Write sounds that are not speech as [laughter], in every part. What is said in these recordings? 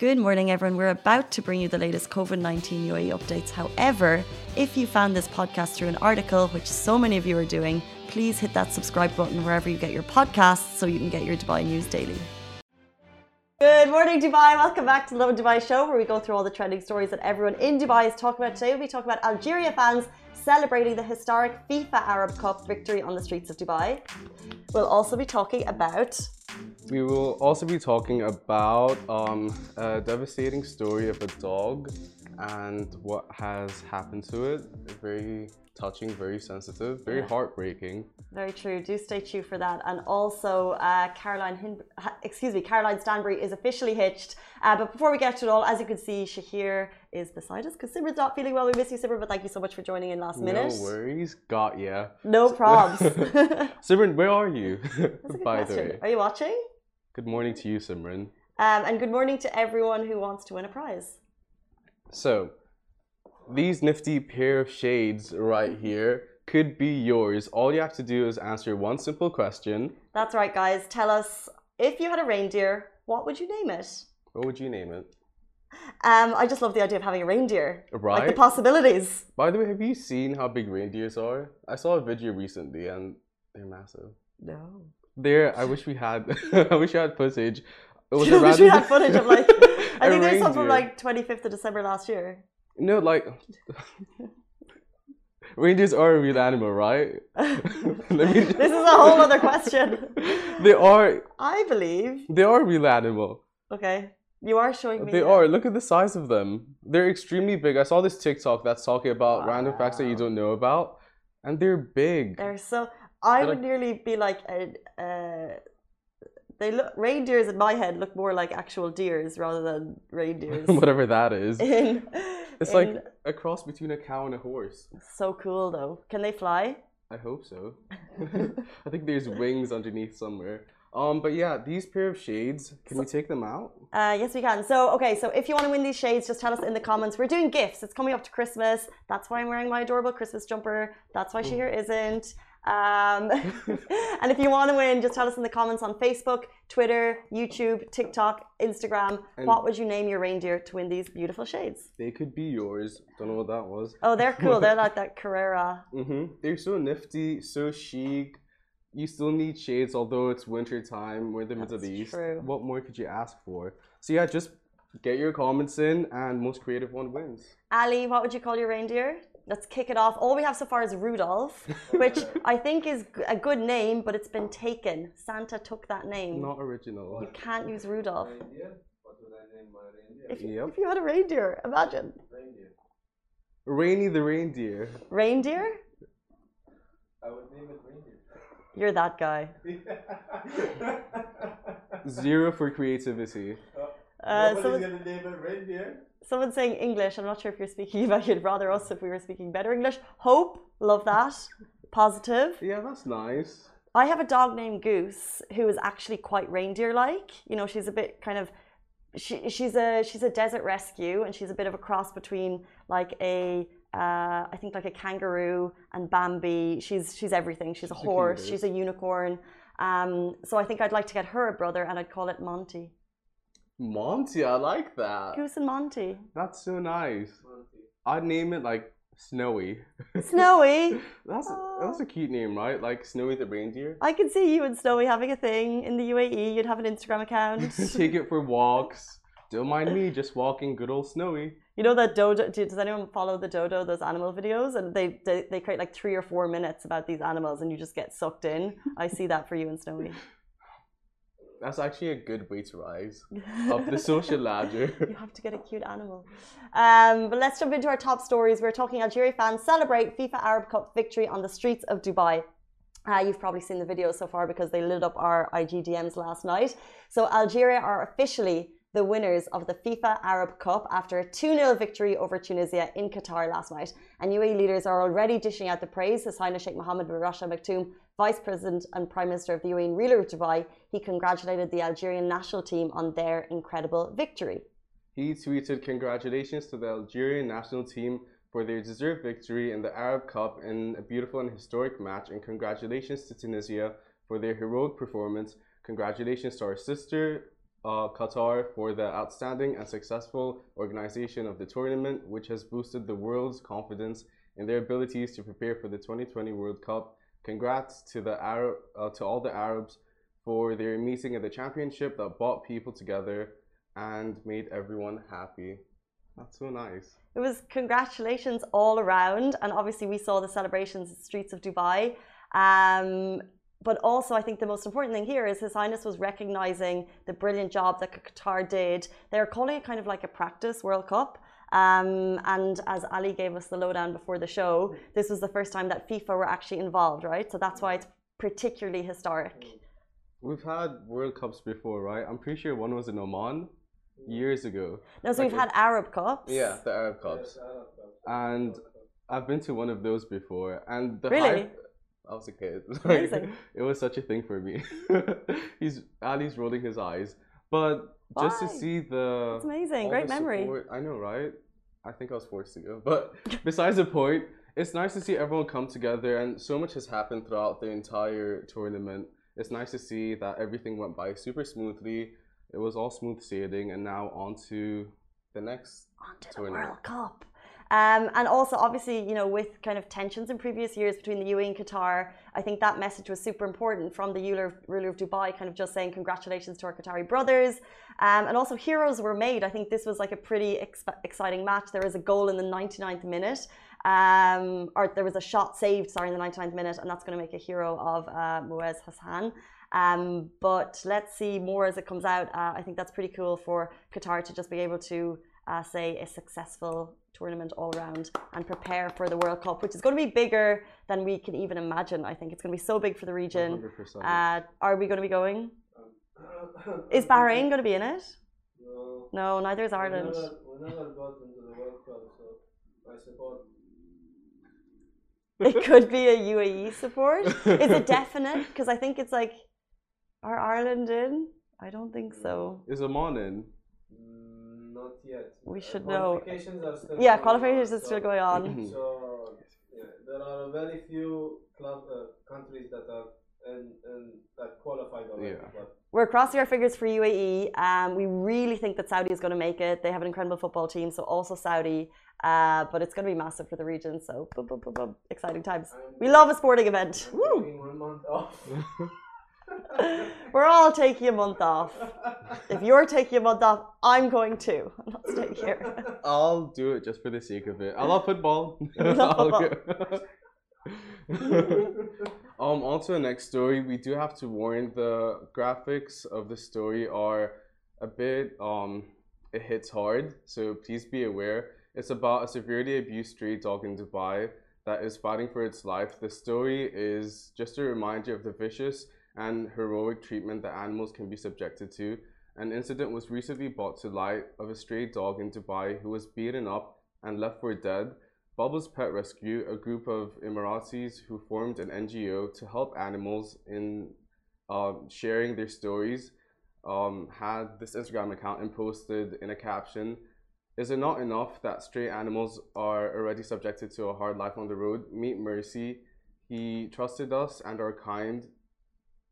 Good morning, everyone. We're about to bring you the latest COVID 19 UAE updates. However, if you found this podcast through an article, which so many of you are doing, please hit that subscribe button wherever you get your podcasts so you can get your Dubai news daily. Good morning, Dubai. Welcome back to the Lovin Dubai show, where we go through all the trending stories that everyone in Dubai is talking about. Today, we'll be talking about Algeria fans celebrating the historic FIFA Arab Cup victory on the streets of Dubai. We'll also be talking about we will also be talking about um, a devastating story of a dog and what has happened to it. Very touching, very sensitive, very heartbreaking. Very true. Do stay tuned for that. And also, uh, Caroline, Hin- [laughs] excuse me, Caroline Stanbury is officially hitched. Uh, but before we get to it all, as you can see, Shahir is beside us because Simran's not feeling well. We miss you, Simran, but thank you so much for joining in last minute. No worries. Got ya. No probs. [laughs] Simran, where are you? [laughs] By question. the way, are you watching? Good morning to you, Simran. Um, and good morning to everyone who wants to win a prize. So, these nifty pair of shades right here could be yours. All you have to do is answer one simple question. That's right, guys. Tell us if you had a reindeer, what would you name it? What would you name it? Um, I just love the idea of having a reindeer. Right. Like the possibilities. By the way, have you seen how big reindeers are? I saw a video recently and they're massive. No. There, I wish we had. [laughs] I wish we had footage. It was [laughs] I wish we [laughs] had footage of like. I think there's some from like 25th of December last year. No, like [laughs] reindeers are a real animal, right? [laughs] me... [laughs] This is a whole other question. they are. I believe they are a real animal. Okay, you are showing me. They are. Look at the size of them. They're extremely big. I saw this TikTok that's talking about wow. random facts that you don't know about, and they're big. They're so. I they're would like... nearly be like a. a they look reindeers in my head look more like actual deers rather than reindeers. [laughs] Whatever that is. [laughs] In, it's in, like a cross between a cow and a horse. So cool though. Can they fly? I hope so. [laughs] I think there's wings underneath somewhere. Um, but yeah, these pair of shades, can so, we take them out? Uh, yes, we can. So, okay, so if you want to win these shades, just tell us in the comments. We're doing gifts. It's coming up to Christmas. That's why I'm wearing my adorable Christmas jumper. That's why Shahir isn't. Um, [laughs] [laughs] and if you want to win, just tell us in the comments on Facebook, Twitter, YouTube, TikTok, Instagram. And what would you name your reindeer to win these beautiful shades? They could be yours. Don't know what that was. Oh, they're cool. they're [laughs] like that Carrera. Mm-hmm. They're so nifty, so chic. You still need shades, although it's winter time. We're in the That's Middle East. True. What more could you ask for? So yeah, just get your comments in, and most creative one wins. Ali, what would you call your reindeer? Let's kick it off. All we have so far is Rudolph, [laughs] which I think is a good name, but it's been taken. Santa took that name. Not original. You can't use Rudolph. If, yep. if you had a reindeer, imagine. Reindeer. Rainy the reindeer. Reindeer? I would name it reindeer. You're that guy. [laughs] Zero for creativity. Uh, Nobody's so gonna name it reindeer someone's saying English. I'm not sure if you're speaking [laughs] about you'd rather us if we were speaking better English. Hope, love that. [laughs] Positive. Yeah, that's nice. I have a dog named Goose who is actually quite reindeer-like. You know, she's a bit kind of she, she's a she's a desert rescue and she's a bit of a cross between like a uh, I think like a kangaroo and Bambi. She's she's everything. She's a horse. She's a unicorn. Um, so I think I'd like to get her a brother and I'd call it Monty. Monty, I like that. Goose and Monty. That's so nice. I'd name it like Snowy. [laughs] Snowy. that's a, ah. that's a cute name, right? Like Snowy the reindeer. I can see you and Snowy having a thing in the UAE. You'd have an Instagram account. Take it for walks. Don't mind me, just walking good old Snowy. You know that dodo? Does anyone follow the dodo? Those animal videos, and they, they they create like three or four minutes about these animals, and you just get sucked in. I see that for you and Snowy. That's actually a good way to rise [laughs] up the social ladder. [laughs] you have to get a cute animal. Um, but let's jump into our top stories. We're talking Algeria fans celebrate FIFA Arab Cup victory on the streets of Dubai. Uh, you've probably seen the video so far because they lit up our IG DMs last night. So Algeria are officially the winners of the FIFA Arab Cup after a 2 0 victory over Tunisia in Qatar last night. And UAE leaders are already dishing out the praise. His Highness Sheikh Mohammed bin Rashid Maktoum, Vice President and Prime Minister of the UAE and ruler of Dubai, he congratulated the Algerian national team on their incredible victory. He tweeted, Congratulations to the Algerian national team for their deserved victory in the Arab Cup in a beautiful and historic match, and congratulations to Tunisia for their heroic performance. Congratulations to our sister uh, Qatar for the outstanding and successful organization of the tournament, which has boosted the world's confidence in their abilities to prepare for the 2020 World Cup. Congrats to the Arab, uh, to all the Arabs for their meeting at the championship that brought people together and made everyone happy. That's so nice. It was congratulations all around, and obviously we saw the celebrations in the streets of Dubai. Um, but also, I think the most important thing here is His Highness was recognizing the brilliant job that Qatar did. They're calling it kind of like a practice World Cup. Um, and as Ali gave us the lowdown before the show, this was the first time that FIFA were actually involved, right? So that's why it's particularly historic. We've had World Cups before, right? I'm pretty sure one was in Oman years ago. No, so Like we've had Arab Cups. Yeah, the Arab Cups. And I've been to one of those before, and the Really? hype. I was a kid. [laughs] Like, Amazing. it was such a thing for me. [laughs] He's Ali's rolling his eyes, but just to see the It's amazing. Great memory. support- I know, right? I think I was forced to go, but [laughs] besides the point, it's nice to see everyone come together, and so much has happened throughout the entire tournament. It's nice to see that everything went by super smoothly. It was all smooth sailing, and now on to the next onto the tournament. World Cup. Um, and also, obviously, you know, with kind of tensions in previous years between the UAE and Qatar, I think that message was super important from the ruler, of Dubai, kind of just saying congratulations to our Qatari brothers. Um, and also, heroes were made. I think this was like a pretty exciting match. There was a goal in the 99th minute, um, or there was a shot saved, sorry, in the 99th minute, and that's going to make a hero of uh, Mouez Hassen. Um, but let's see more as it comes out. Uh, I think that's pretty cool for Qatar to just be able to uh, say a successful tournament all round and prepare for the World Cup, which is going to be bigger than we can even imagine. I think it's going to be so big for the region. 100%. Uh, are we going to be going? [coughs] Is Bahrain going to be in it? No. No, neither is Ireland. We Ireland. never, we into the World Cup, so I support. It [laughs] could be a UAE support. [laughs] Is it definite? Because I think it's like, are Ireland in? I don't think so. Is Oman in? Not yet. We Uh, should know. Are still Yeah, qualifications on, is still so- going on. So yeah, there are very few club uh, countries that are in, in, that qualified already. Yeah. But We're crossing our fingers for UAE. Um, we really think that Saudi is going to make it. They have an incredible football team, so also Saudi. Uh, but it's going to be massive for the region. So boom, boom, boom, boom. exciting times. I'm, We love a sporting event. Woo! one month off. [laughs] [laughs] We're all taking a month off. If you're taking a month off, I'm going to. I'm [laughs] not staying here. I'll do it just for the sake of it. I love football. [laughs] Love football. um, on to the next story. We do have to warn the graphics of the story are a bit um it hits hard, so please be aware. It's about a severely abused stray dog in Dubai that is fighting for its life. The story is just a reminder of the vicious and heroic treatment that animals can be subjected to. An incident was recently brought to light of a stray dog in Dubai who was beaten up and left for dead. Bubbles Pet Rescue, a group of Emiratis who formed an NGO to help animals in um, sharing their stories, um, had this Instagram account and posted in a caption Is it not enough that stray animals are already subjected to a hard life on the road? Meet Mercy. He trusted us and our kind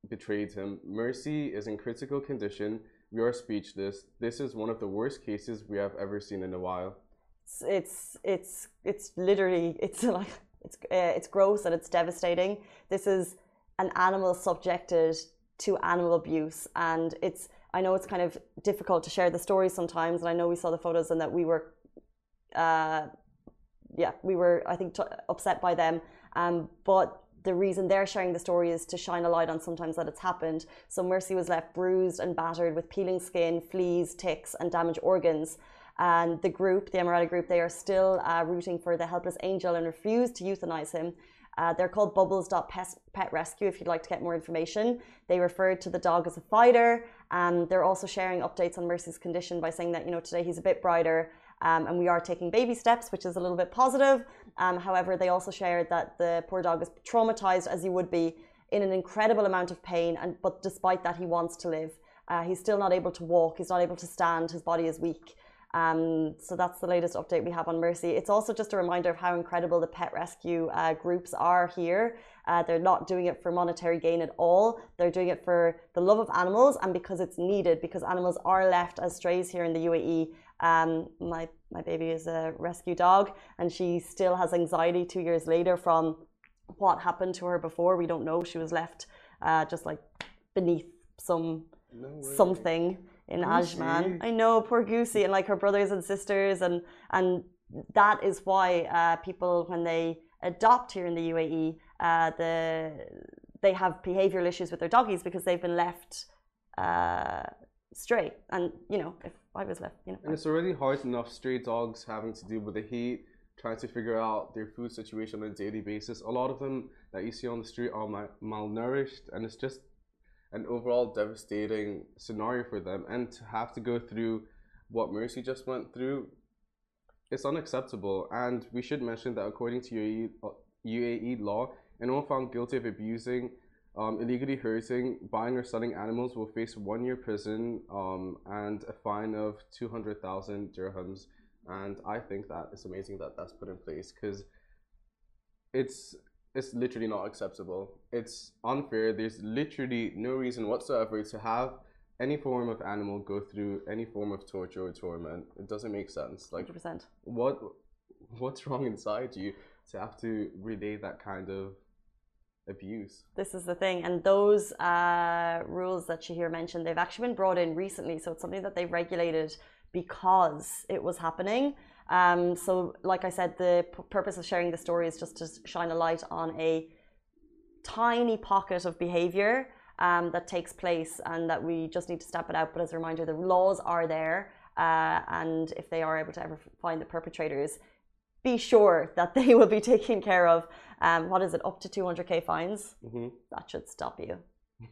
betrayed him. Mercy is in critical condition. We are speechless. This is one of the worst cases we have ever seen in a while. It's it's it's, it's literally it's [laughs] like it's uh, it's gross and it's devastating. This is an animal subjected to animal abuse, and it's I know it's kind of difficult to share the stories sometimes, and I know we saw the photos and that we were, uh, yeah, we were I think upset by them, um, but. The reason they're sharing the story is to shine a light on sometimes that it's happened. So Mercy was left bruised and battered with peeling skin, fleas, ticks, and damaged organs and the group, the Emirati group, they are still uh, rooting for the helpless angel and refuse to euthanize him. Uh, they're called Bubbles.pet rescue if you'd like to get more information. They referred to the dog as a fighter. and they're also sharing updates on Mercy's condition by saying that, you know, today he's a bit brighter um, and we are taking baby steps, which is a little bit positive. Um, however, they also shared that the poor dog is traumatized as he would be in an incredible amount of pain, and but despite that, he wants to live. Uh, he's still not able to walk. He's not able to stand. His body is weak. Um, so that's the latest update we have on Mercy. It's also just a reminder of how incredible the pet rescue uh, groups are here. Uh, they're not doing it for monetary gain at all. They're doing it for the love of animals and because it's needed, because animals are left as strays here in the UAE. Um, my, my baby is a rescue dog and she still has anxiety two years later from what happened to her before. We don't know. She was left uh, just like beneath some No something in Goosey. Ajman. I know, poor Goosey, and like her brothers and sisters, and and that is why uh, people when they adopt here in the UAE, uh, the they have behavioural issues with their doggies because they've been left uh, stray. And you know, if I was left, you know, And it's already hard enough stray dogs having to deal with the heat, trying to figure out their food situation on a daily basis. A lot of them that you see on the street are mal- malnourished, and it's just an overall devastating scenario for them. And to have to go through what Mercy just went through, it's unacceptable. And we should mention that according to UAE, uh, UAE law, anyone found guilty of abusing um, illegally hurting, buying or selling animals will face one year prison um, and a fine of 200,000 dirhams. And I think that it's amazing that that's put in place because it's it's literally not acceptable. It's unfair. There's literally no reason whatsoever to have any form of animal go through any form of torture or torment. It doesn't make sense. Like hundred percent. what what's wrong inside you to have to relay that kind of abuse? This is the thing, and those uh, rules that Shahir mentioned, they've actually been brought in recently. So it's something that they've regulated because it was happening. Um, so, like I said, the purpose of sharing the story is just to shine a light on a tiny pocket of behavior um, that takes place and that we just need to step it out. But as a reminder, the laws are there, uh, and if they are able to ever find the perpetrators, be sure that they [laughs] will be taken care of. Um, what is it, up to 200k fines? hmm That should stop you.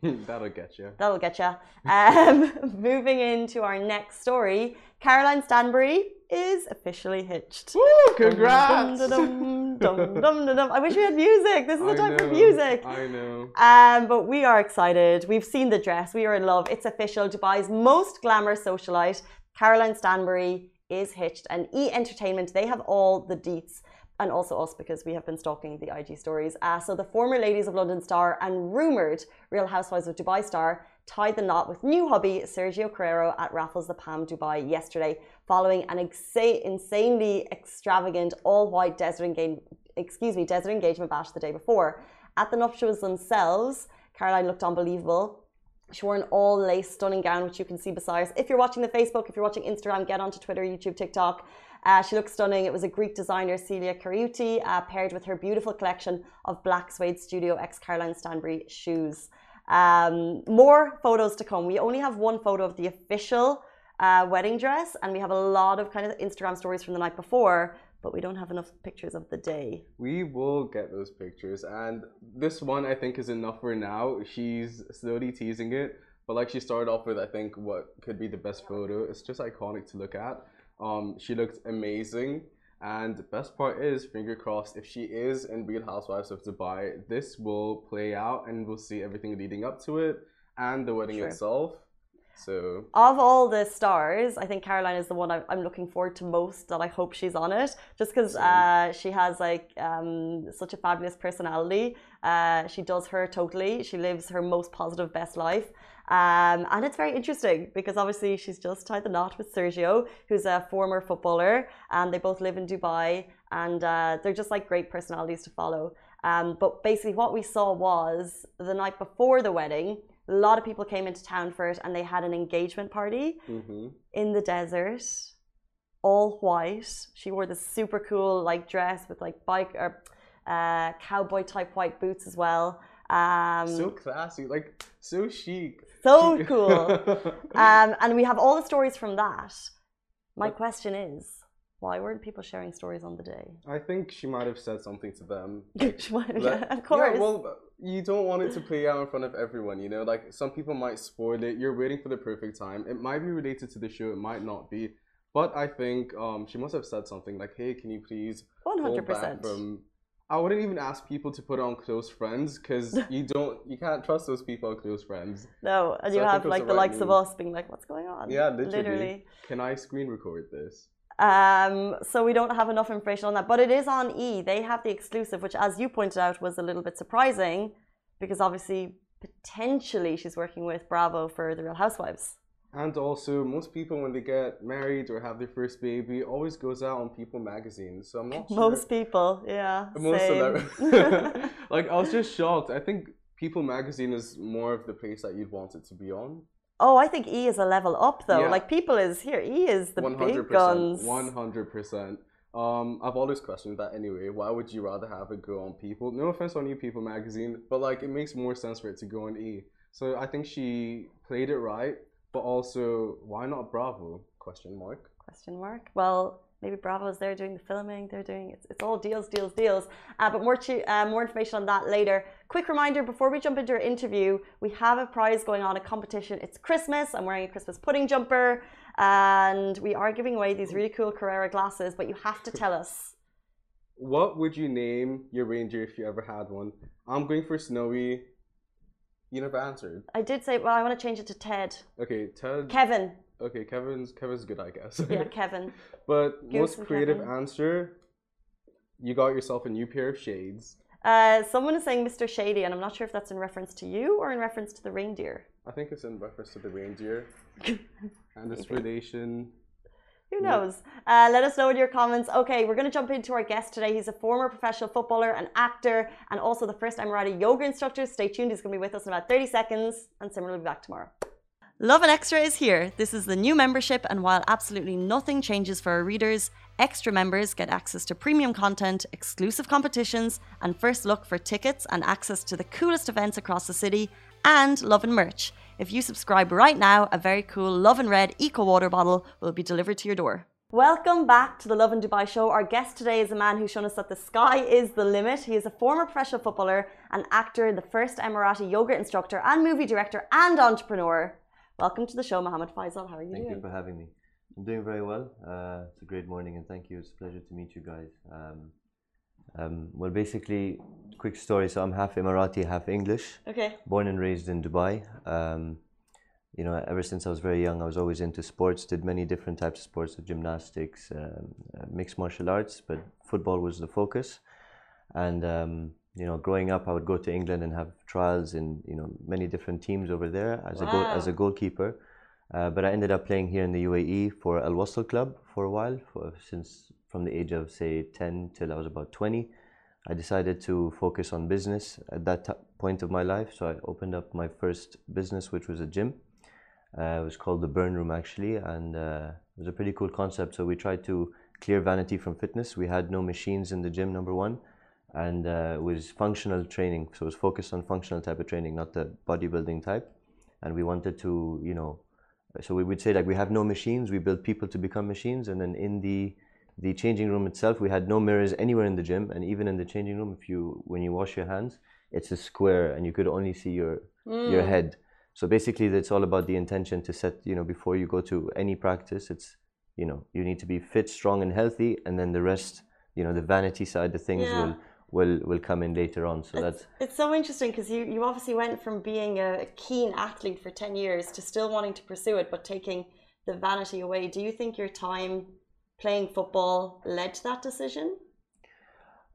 [laughs] That'll get you. That'll get you. Um, [laughs] moving into our next story, Caroline Stanbury is officially hitched. Woo! Congrats! Dum, dum, dum, dum, dum, dum, dum. I wish we had music. This is the I time for know, music. I know. Um, but we are excited. We've seen the dress. We are in love. It's official. Dubai's most glamorous socialite, Caroline Stanbury, is hitched. And E Entertainment, they have all the deets. And also us because we have been stalking the IG stories. Uh, so the former Ladies of London star and rumoured Real Housewives of Dubai star tied the knot with new hubby Sergio Carrallo at Raffles the Palm Dubai yesterday, following an exa- insanely extravagant all-white desert engagement. Excuse me, desert engagement bash the day before. At the nuptials themselves, Caroline looked unbelievable. She wore an all lace stunning gown, which you can see beside us. If you're watching the Facebook, if you're watching Instagram, get onto Twitter, YouTube, TikTok. Uh, she looks stunning. It was a Greek designer, Celia Kritharioti, uh, paired with her beautiful collection of black suede Studio X Caroline Stanbury shoes. Um, more photos to come. We only have one photo of the official uh, wedding dress, and we have a lot of kind of Instagram stories from the night before, but we don't have enough pictures of the day. We will get those pictures, and this one I think is enough for now. She's slowly teasing it, but like she started off with, I think what could be the best photo. It's just iconic to look at. Um, she looked amazing, and the best part is, finger crossed, if she is in Real Housewives of Dubai, this will play out, and we'll see everything leading up to it and the wedding Sure. itself. So Of all the stars, I think Caroline is the one I- I'm looking forward to most. That I hope she's on it, just because uh, she has like um, such a fabulous personality. Uh, she does her totally. She lives her most positive, best life. Um, and it's very interesting because obviously she's just tied the knot with Sergio, who's a former footballer, and they both live in Dubai, and uh, they're just like great personalities to follow. Um, but basically, what we saw was the night before the wedding, a lot of people came into town for it, and they had an engagement party mhm. in the desert, all white. She wore this super cool like dress with like bike or uh, cowboy type white boots as well. Um, so classy, like so chic. so cool. [laughs] Um, and we have all the stories from that. My question is, why weren't people sharing stories on the day? I think she might have said something to them. [laughs] yeah, That- of course. Yeah, well, you don't want it to play out in front of everyone, you know? Like, some people might spoil it. You're waiting for the perfect time. It might be related to the show, it might not be. But I think um, she must have said something like, hey, can you please One hold hundred back percent. from I wouldn't even ask people to put on close friends because [laughs] you don't, you can't trust those people on close friends. No, and So you I have like the the right likes of us being like, "What's going on?" Yeah, literally. Can I screen record this? Um, so we don't have enough information on that, but it is on E. They have the exclusive, which, as you pointed out, was a little bit surprising because obviously, potentially, she's working with Bravo for The Real Housewives. And also, most people when they get married or have their first baby always goes out on People magazine. So I'm not [laughs] sure. Most people, yeah, most same. [laughs] [laughs] like I was just shocked. I think People magazine is more of the place that you'd want it to be on. Oh, I think E is a level up though. Yeah. Like people is here. E is the One hundred big guns. One hundred percent. Um, I've always questioned that anyway. Why would you rather have it go on People? No offense on you, People magazine, but like it makes more sense for it to go on E. So I think she played it right, but also why not Bravo? Question mark. Question mark. Well, maybe Bravo's there doing the filming. They're doing it's, it's all deals, deals, deals. Uh, but more to, uh, more information on that later. Quick reminder before we jump into our interview, we have a prize going on, a competition. It's Christmas. I'm wearing a Christmas pudding jumper, and we are giving away these really cool Carrera glasses. But you have to tell us. What would you name your reindeer if you ever had one? I'm going for Snowy. You never answered. I did say, well, I want to change it to Ted. Okay, Ted. Kevin. Okay, Kevin's Kevin's good, I guess. Yeah, [laughs] Kevin. but Goose most creative Kevin. answer, you got yourself a new pair of shades. Uh, someone is saying Mr. Shady, and I'm not sure if that's in reference to you or in reference to the reindeer. I think it's in reference to the reindeer [laughs] and its relation. Who knows? Uh, let us know in your comments. Okay, we're going to jump into our guest today. He's a former professional footballer, an actor, and also the first Emirati yoga instructor. Stay tuned. He's going to be with us in about 30 seconds, and Simran will be back tomorrow. Lovin Extra is here. This is the new membership, and while absolutely nothing changes for our readers, extra members get access to premium content, exclusive competitions, and first look for tickets and access to the coolest events across the city, and love and merch. If you subscribe right now, a very cool Love and Red Eco Water bottle will be delivered to your door. Welcome back to the Lovin Dubai show. Our guest today is a man who's shown us that the sky is the limit. He is a former professional footballer, an actor, the first Emirati yoga instructor, and movie director and entrepreneur. Welcome to the show, Mohammed Faisal. How are you Thank doing? you for having me. I'm doing very well. Uh, it's a great morning, and thank you. It's a pleasure to meet you guys. Um, um, well, basically, quick story. So I'm half Emirati, half English. Okay. Born and raised in Dubai. Um, you know, ever since I was very young, I was always into sports. Did many different types of sports, so gymnastics, um, uh, mixed martial arts, but football was the focus. And um, you know, growing up, I would go to England and have trials in you know many different teams over there as a goal, as a goalkeeper. Uh, but I ended up playing here in the UAE for Al Wasl Club for a while, for, since from the age of say 10 till I was about 20. I decided to focus on business at that point of my life, so I opened up my first business, which was a gym. Uh, it was called the Burn Room actually, and uh, it was a pretty cool concept. So we tried to clear vanity from fitness. We had no machines in the gym, number one, and uh, it was functional training. So it was focused on functional type of training, not the bodybuilding type. And we wanted to, you know, so we would say like we have no machines. We build people to become machines, and then in the the changing room itself, we had no mirrors anywhere in the gym, and even in the changing room, if you when you wash your hands, it's a square, and you could only see your your Mm. head. So basically, it's all about the intention to set. You know, before you go to any practice, it's you know you need to be fit, strong, and healthy, and then the rest, you know, the vanity side of things Yeah. will will will come in later on. So that's It's so interesting because you, you obviously went from being a, a keen athlete for 10 years to still wanting to pursue it, but taking the vanity away. Do you think your time playing football led to that decision?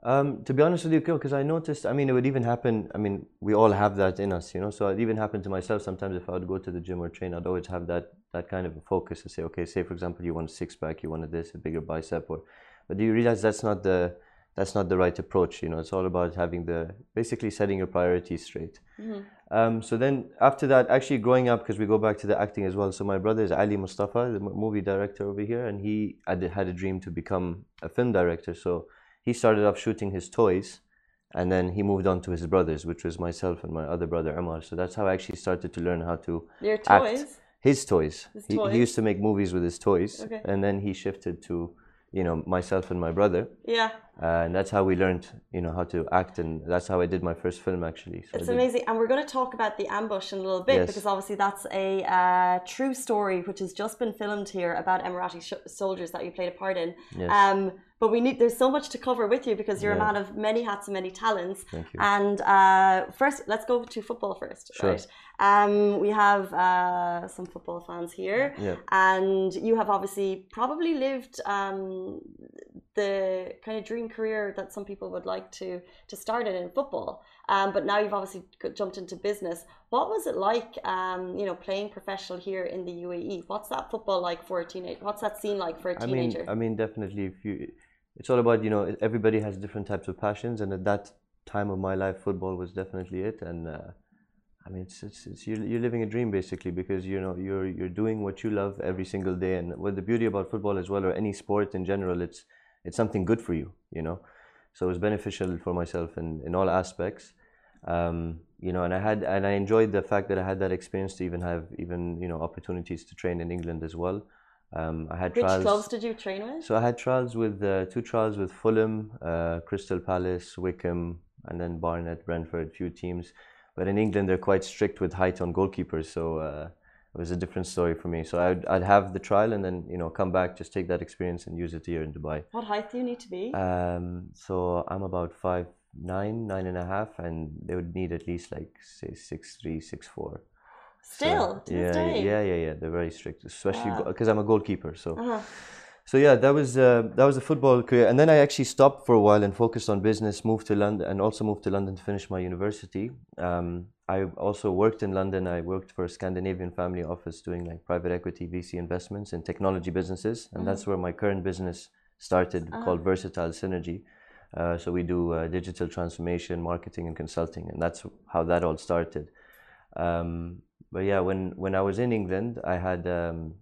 Um, to be honest with you, because I noticed, I mean, it would even happen. I mean, we all have that in us, you know. So it even happened to myself. Sometimes, if I would go to the gym or train, I'd always have that that kind of a focus to say, okay, say for example, you want a six pack, you wanted this, a bigger bicep, or, but do you realize that's not the that's not the right approach? You know, it's all about having the basically setting your priorities straight. Um, so then after that, actually growing up, because we go back to the acting as well. So my brother is Ali Mostafa, the m- movie director over here, and he had, had a dream to become a film director. So he started off shooting his toys, and then he moved on to his brothers, which was myself and my other brother Amar. So that's how I actually started to learn how to Your act. toys? His toys. His he, toys. he used to make movies with his toys, Okay. and then he shifted to, you know, myself and my brother. Yeah. Uh, and that's how we learned, you know, how to act, and that's how I did my first film actually. So It's amazing, and we're going to talk about the ambush in a little bit Yes. because obviously that's a uh, true story which has just been filmed here about Emirati soldiers that you played a part in. Yes. Um, but we need there's so much to cover with you because you're a man of many hats and many talents. Thank you. And uh, first, let's go to football first, Sure. right? Um, we have uh, some football fans here, Yeah. and you have obviously probably lived um, the kind of dream career that some people would like to to start in in football. Um, but now you've obviously jumped into business. What was it like, um, you know, playing professional here in the UAE? What's that football like for a teenager? What's that scene like for a I mean, teenager? I mean, definitely. If you, it's all about you know, everybody has different types of passions, and at that time of my life, football was definitely it. And uh, I mean, it's, it's, it's you're, you're living a dream basically because you know you're you're doing what you love every single day. And what the beauty about football as well, or any sport in general, it's it's something good for you. You know, so it was beneficial for myself in in all aspects. Um, you know, and I had and I enjoyed the fact that I had that experience to even have even you know opportunities to train in England as well. Um, I had Which trials. clubs did you train with? So I had trials with uh, two trials with Fulham, uh, Crystal Palace, Wycombe, and then Barnet, Brentford, few teams. But in England, they're quite strict with height on goalkeepers, so uh, it was a different story for me. So I'd, I'd have the trial and then you know come back, just take that experience and use it here in Dubai. What height do you need to be? Um, so I'm about five nine, nine and a half, and they would need at least like say six three, six four. So, Still, to yeah, this day. yeah, yeah, yeah. They're very strict, especially Wow. because I'm a goalkeeper. So. Uh-huh. So yeah, that was uh, that was a football career, and then I actually stopped for a while and focused on business. Moved to London, and also moved to London to finish my university. Um, I also worked in London. I worked for a Scandinavian family office doing like private equity, VC investments in technology businesses, and that's where my current business started, called Versatile Synergy. Uh, so we do uh, digital transformation, marketing, and consulting, and that's how that all started. Um, but yeah, when when I was in England, I had. Um,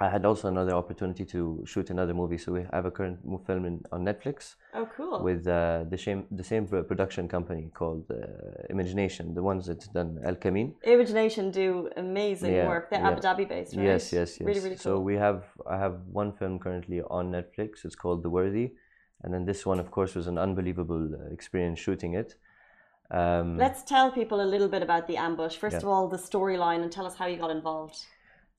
I had also another opportunity to shoot another movie. So we have a current film in, on Netflix Oh, cool. with uh, the same the same production company called uh, Image Nation, the ones that done El Kamin. Image Nation do amazing Yeah, work. They're yeah. Abu Dhabi based, right? Yes, yes, yes. Really, really cool. So we have I have one film currently on Netflix. It's called The Worthy, and then this one, of course, was an unbelievable uh, experience shooting it. Um, Let's tell people a little bit about the ambush. First Yeah. of all, the storyline, and tell us how you got involved.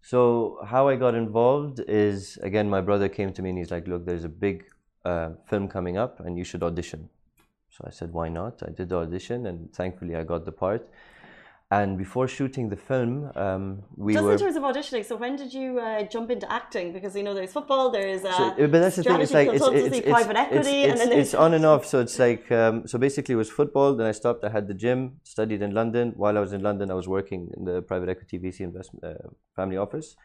So how I got involved is again, my brother came to me and he's like, "Look, there's a big uh, film coming up, and you should audition." So I said, "Why not?" I did the audition, and thankfully I got the part. And before shooting the film, um, we Just were. in terms of auditioning, so when did you uh, jump into acting? Because you know there's football, there's uh, So, uh, but that's the thing. It's like it's it's, it's, private equity, it's, and then it's on and off. So it's like um, so basically it was football. Then I stopped. I had the gym. Studied in London. While I was in London, I was working in the private equity VC investment uh, family office.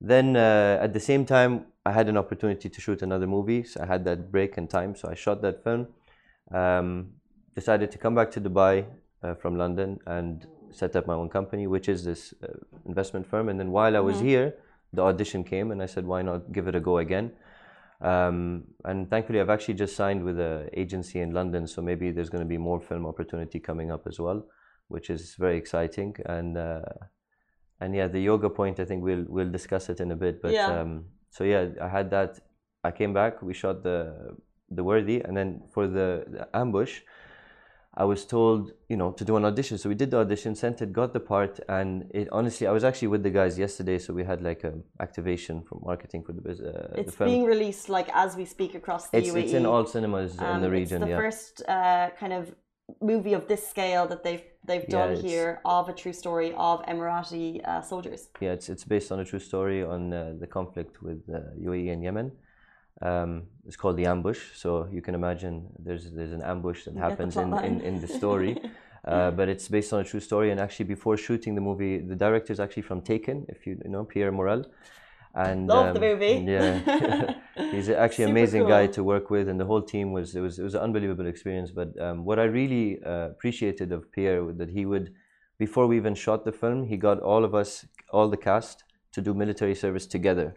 Then uh, at the same time, I had an opportunity to shoot another movie. So I had that break in time. So I shot that film. Um, decided to come back to Dubai uh, from London and set up my own company, which is this uh, investment firm. And then while I was here, the audition came, and I said, why not give it a go again? Um, and thankfully, I've actually just signed with an agency in London, so maybe there's going to be more film opportunity coming up as well, which is very exciting. And uh, and yeah, the yoga point, I think we'll we'll discuss it in a bit. But Yeah. um, so yeah, I had that. I came back. We shot the the worthy, and then for the, the ambush, I was told, you know, to do an audition. So we did the audition, sent it, got the part, and it honestly, I was actually with the guys yesterday, so we had like a activation from marketing for the bus- uh, the it's film. being released like as we speak across the it's, UAE. it's in all cinemas in Um, the region. It's the yeah. first uh, kind of movie of this scale that they've they've done it's- here of a true story of Emirati uh, soldiers. Yeah, it's it's based on a true story on uh, the conflict with uh, UAE and Yemen. Um, it's called the ambush. So you can imagine there's there's an ambush that happens in, in, in the [laughs] story. uh, but it's based on a true story. And actually, before shooting the movie, the director is actually from Taken, if you, you know Pierre Morel. And Love the um, movie. Yeah, [laughs] [laughs] he's actually an amazing guy to work with, and the whole team was it was it was an unbelievable experience. But um, what I really uh, appreciated of Pierre was that he would, before we even shot the film, he got all of us, all the cast, to do military service together,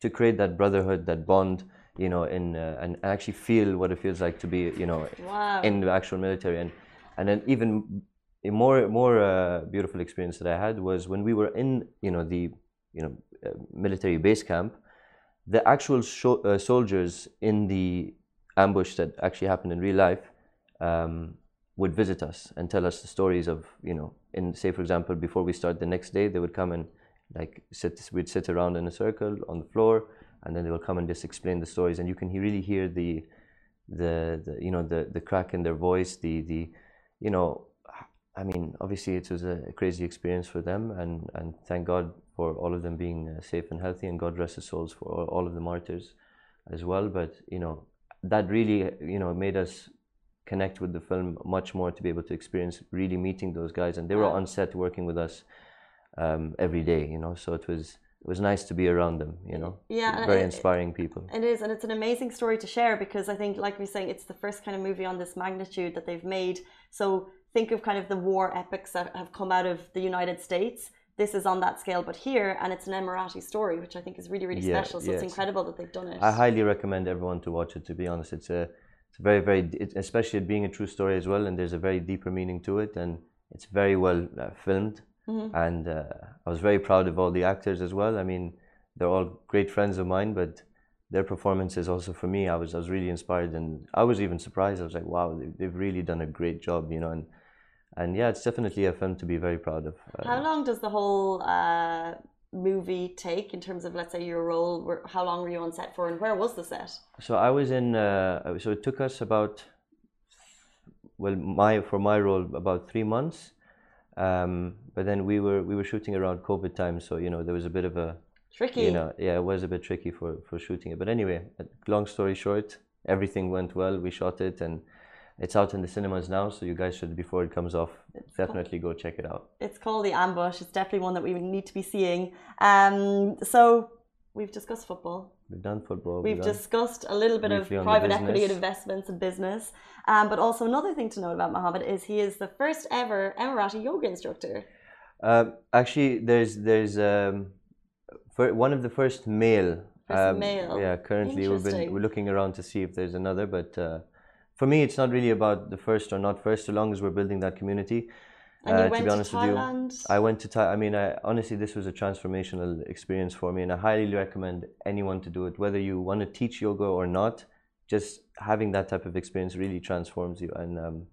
to create that brotherhood, that bond, you know, in uh, and actually feel what it feels like to be, you know, Wow. in the actual military. And and then even a more more uh, beautiful experience that I had was when we were in, you know, the you know uh, military base camp. The actual sho- uh, soldiers in the ambush that actually happened in real life um, would visit us and tell us the stories of you know in say for example before we start the next day they would come and like sit we'd sit around in a circle on the floor and then they will come and just explain the stories and you can really hear the the, the you know the the crack in their voice the the you know I mean obviously it was a crazy experience for them and and thank God for all of them being uh, safe and healthy and God rest their souls for all, all of the martyrs as well. But you know that really you know made us connect with the film much more to be able to experience really meeting those guys. And they were on set working with us um, every day you know so it was it was nice to be around them you know Yeah, very it- inspiring people It is, and it's an amazing story to share because I think, like we are saying, it's the first kind of movie on this magnitude that they've made. So think of kind of the war epics that have come out of the United States. This is on that scale, but here, and it's an Emirati story, which I think is really, really Yeah, special. So it's incredible that they've done it. I highly recommend everyone to watch it. To be honest, it's a, it's a very, very, it, especially it being a true story as well, and there's a very deeper meaning to it, and it's very well uh, filmed. Mhm. And uh, I was very proud of all the actors as well. I mean, they're all great friends of mine, but their performances also for me, I was, I was really inspired, and I was even surprised. I was like, wow, they, they've really done a great job, you know, and and yeah, it's definitely a film to be very proud of. Uh, How long does the whole uh, movie take in terms of, let's say, your role? How long were you on set for, and where was the set? So I was in. Uh, so it took us about, well, my for my role about three months, um, but then we were we were shooting around COVID time, so you know there was a bit of a Tricky. you know yeah it was a bit tricky for for shooting it. But anyway, uh, long story short, everything went well. We shot it and. It's out in the cinemas now, so you guys should, before it comes off, definitely go check it out. It's called The Ambush. It's definitely one that we need to be seeing. Um, so we've discussed football. We've done football. We've done- discussed a little bit of private equity and investments and business. Um, but also another thing to note about Mohammed is he is the first ever Emirati yoga instructor. Um, actually, there's there's um, for one of the first male. First um, male. Yeah, currently we've been we're looking around to see if there's another, but uh, for me, it's not really about the first or not first, so long as we're building that community. And Uh, to be to, honest with you, I went to Thai. I mean, I, honestly, this was a transformational experience for me, and I highly recommend anyone to do it. Whether you want to teach yoga or not, just having that type of experience really transforms you. And um,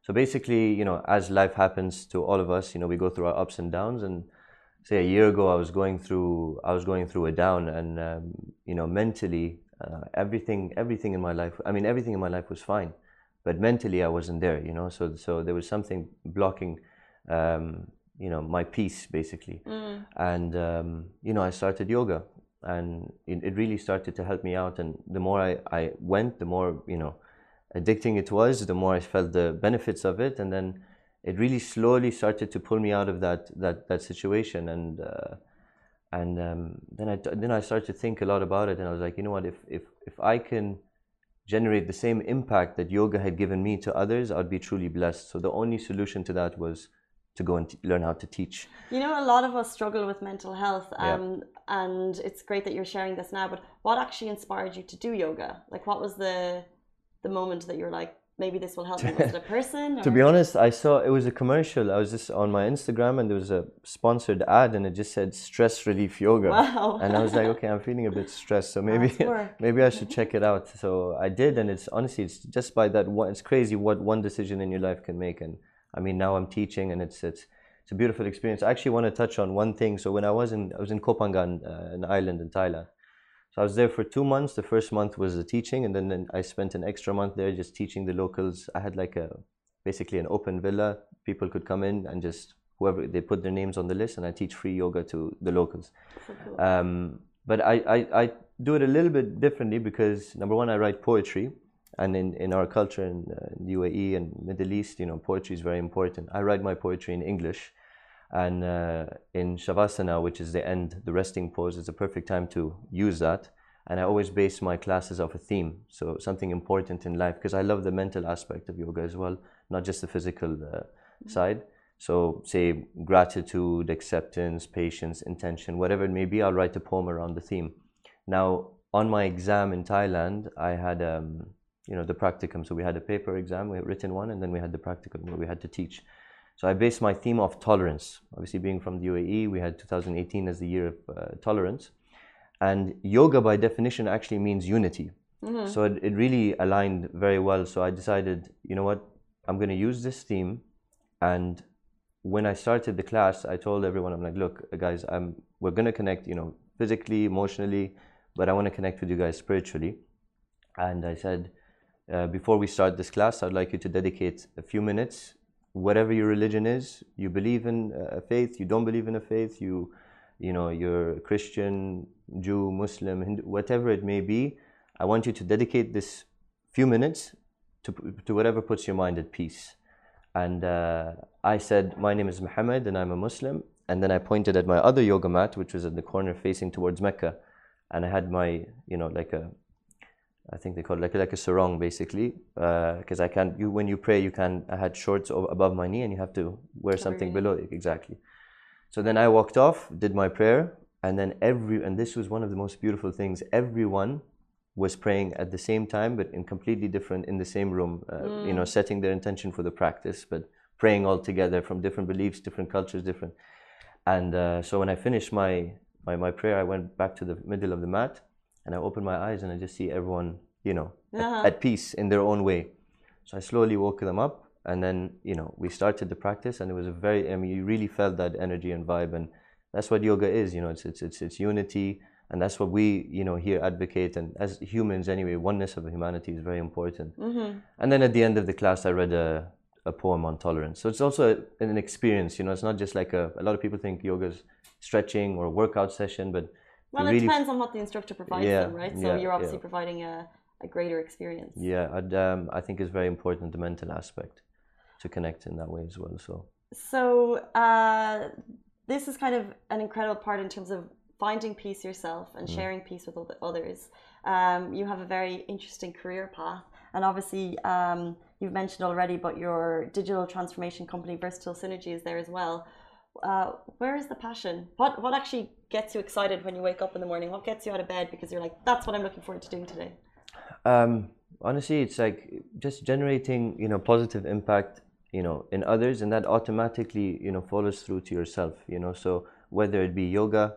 so, basically, you know, as life happens to all of us, you know, we go through our ups and downs. And say a year ago, I was going through, I was going through a down, and um, you know, mentally, uh, everything, everything in my life. I mean, everything in my life was fine, but mentally, I wasn't there. You know, so so there was something blocking. Um, you know my peace basically Mm. and um, you know i started yoga and it, it really started to help me out and the more I, I went the more you know addicting it was the more i felt the benefits of it and then it really slowly started to pull me out of that that that situation and uh, and um, then I then I started to think a lot about it and I was like you know what if if if I can generate the same impact that yoga had given me to others I'd be truly blessed so the only solution to that was to go and t- learn how to teach You know, a lot of us struggle with mental health, Yeah. um, and it's great that you're sharing this now. But what actually inspired you to do yoga? Like, what was the the moment that you were like, maybe this will help me? Was it a person? To be honest, I saw it was a commercial. I was just on my Instagram and there was a sponsored ad and it just said stress relief yoga. Wow. And I was like, [laughs] okay, I'm feeling a bit stressed, so maybe [laughs] maybe I should check it out. So I did, and it's honestly, it's just by that one. It's crazy what one decision in your life can make. And I mean, now I'm teaching, and it's it's it's a beautiful experience. I actually want to touch on one thing. So when I was in I was in Koh Phangan, uh, an island in Thailand. So I was there for two months. The first month was the teaching, and then, I spent an extra month there just teaching the locals. I had like a basically an open villa. People could come in and just whoever they put their names on the list, and I teach free yoga to the locals. Cool. Um, but I, I, I do it a little bit differently because number one, I write poetry, and in, in our culture in, uh, in the UAE and Middle East, you know, poetry is very important. I write my poetry in English, and uh, in Shavasana, which is the end, the resting pose, is a perfect time to use that. And I always base my classes off a theme, so something important in life, because I love the mental aspect of yoga as well, not just the physical uh, side. So, say gratitude, acceptance, patience, intention, whatever it may be, I'll write a poem around the theme. Now, on my exam in Thailand, I had, um, you know, the practicum. So we had a paper exam, we had written one, and then we had the practicum where we had to teach. So I based my theme off tolerance. Obviously, being from the UAE, we had 2018 as the year of uh, tolerance. And yoga, by definition, actually means unity. Mm-hmm. So it, it really aligned very well. So I decided, you know what, I'm going to use this theme. And when I started the class, I told everyone, I'm like, look, guys, I'm, we're going to connect, you know, physically, emotionally, but I want to connect with you guys spiritually. And I said, uh, before we start this class, I'd like you to dedicate a few minutes, whatever your religion is. You believe in a faith, you don't believe in a faith, you, you know, you're Christian, Jew, Muslim, Hindu, whatever it may be. I want you to dedicate this few minutes to, to whatever puts your mind at peace. And uh, I said, My name is Muhammad and I'm a Muslim. And then I pointed at my other yoga mat, which was in the corner facing towards Mecca. And I had my, you know, like a, I think they call it like, like a sarong basically. Because I can't, you, when you pray, you can, I had shorts above my knee and you have to wear something your below. Exactly. So then I walked off, did my prayer. And then every, and this was one of the most beautiful things, everyone was praying at the same time, but in completely different, in the same room, uh, you know, setting their intention for the practice, but praying all together from different beliefs, different cultures, different. And uh, so when I finished my, my, my prayer, I went back to the middle of the mat and I opened my eyes and I just see everyone, you know, at- Uh-huh. at, peace in their own way. So I slowly woke them up and then, you know, we started the practice and it was a very, I mean, you really felt that energy and vibe and that's what yoga is, you know, it's, it's, it's, it's unity and that's what we, you know, here advocate and as humans anyway, oneness of humanity is very important. Mm-hmm. And then at the end of the class, I read a, a poem on tolerance. So it's also a- an experience, you know, it's not just like a, a lot of people think yoga's stretching or a workout session, but Well, you it depends on what the instructor provides Yeah, them, right? So yeah, you're obviously yeah. providing a, a greater experience. yeah, I'd, um, I think it's very important, the mental aspect to connect in that way as well. So So uh, this is kind of an incredible part in terms of finding peace yourself and Mm. sharing peace with others. Um, you have a very interesting career path, and obviously um, you've mentioned already, but your digital transformation company, Versatile Synergy, is there as well. Uh, where is the passion? What what actually gets you excited when you wake up in the morning? What gets you out of bed because you're like, that's what I'm looking forward to doing today? Um, honestly, it's like just generating, you know, positive impact, you know, in others, and that automatically, you know, follows through to yourself, you know. So whether it be yoga,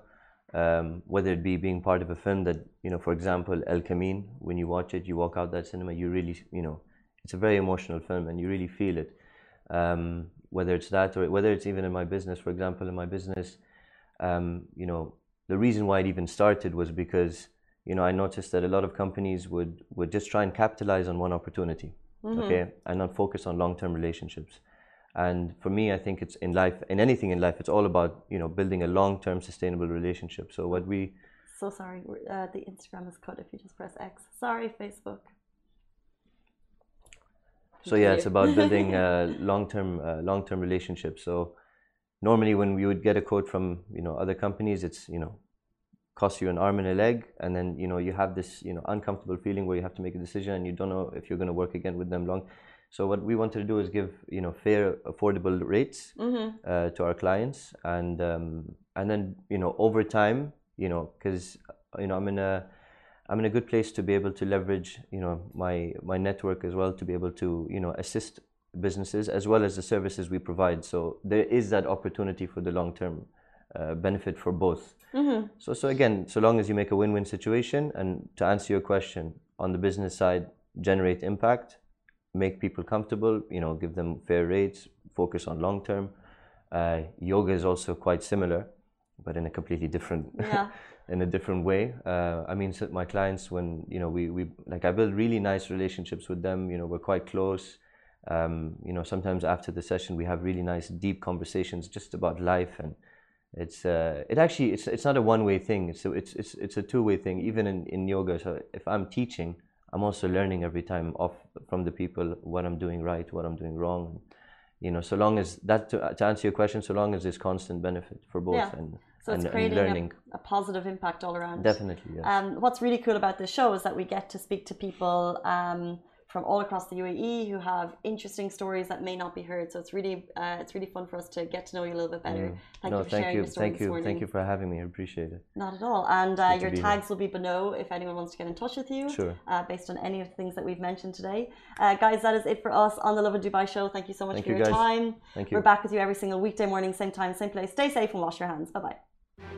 um, whether it be being part of a film that, you know, for example, El Camino, when you watch it, you walk out that cinema, you really, you know, it's a very emotional film, and you really feel it. Um, whether it's that or whether it's even in my business, for example, in my business, um, you know, the reason why it even started was because you know I noticed that a lot of companies would would just try and capitalize on one opportunity, okay, and not focus on long term relationships. And for me, I think it's in life, in anything in life, it's all about you know building a long term sustainable relationship. So what we So sorry, uh, the Instagram is cut if you just press X. Sorry, Facebook. So yeah, it's about building [laughs] uh, long-term uh, long-term relationships. So normally, when we would get a quote from you know other companies, it's you know costs you an arm and a leg, and then you know you have this you know uncomfortable feeling where you have to make a decision and you don't know if you're going to work again with them long. So what we wanted to do is give you know fair, affordable rates Mm-hmm. uh, to our clients, and um, and then you know over time, you know, because you know I'm in a I'm in a good place to be able to leverage you know my my network as well to be able to you know assist businesses as well as the services we provide. So there is that opportunity for the long term uh, benefit for both. Mm-hmm. So so again, so long as you make a win-win situation, and to answer your question on the business side, generate impact, make people comfortable, you know, give them fair rates, focus on long term. Uh, yoga is also quite similar, but in a completely different Yeah. [laughs] in a different way. Uh, I mean, so my clients, when you know, we we like I build really nice relationships with them. You know, we're quite close. Um, you know, sometimes after the session, we have really nice, deep conversations just about life, and it's uh, it actually it's it's not a one way thing. It's a, it's it's it's a two way thing. Even in in yoga, so if I'm teaching, I'm also learning every time off from the people what I'm doing right, what I'm doing wrong. You know, so long as that to, to answer your question, so long as there's constant benefit for both Yeah. and So it's and, creating learning. a, a positive impact all around. Definitely, yes. Um, what's really cool about this show is that we get to speak to people um, from all across the UAE who have interesting stories that may not be heard. So it's really uh, it's really fun for us to get to know you a little bit better. Thank no, you for thank sharing you, your story thank this you, morning. thank you for having me. I appreciate it. Not at all. And uh, your be here. tags will be below if anyone wants to get in touch with you. Sure. Uh, based on any of the things that we've mentioned today. Uh, guys, that is it for us on the Lovin Dubai show. Thank you so much Thank for you, your guys. time. Thank you. We're back with you every single weekday morning, same time, same place. Stay safe and wash your hands. Bye bye.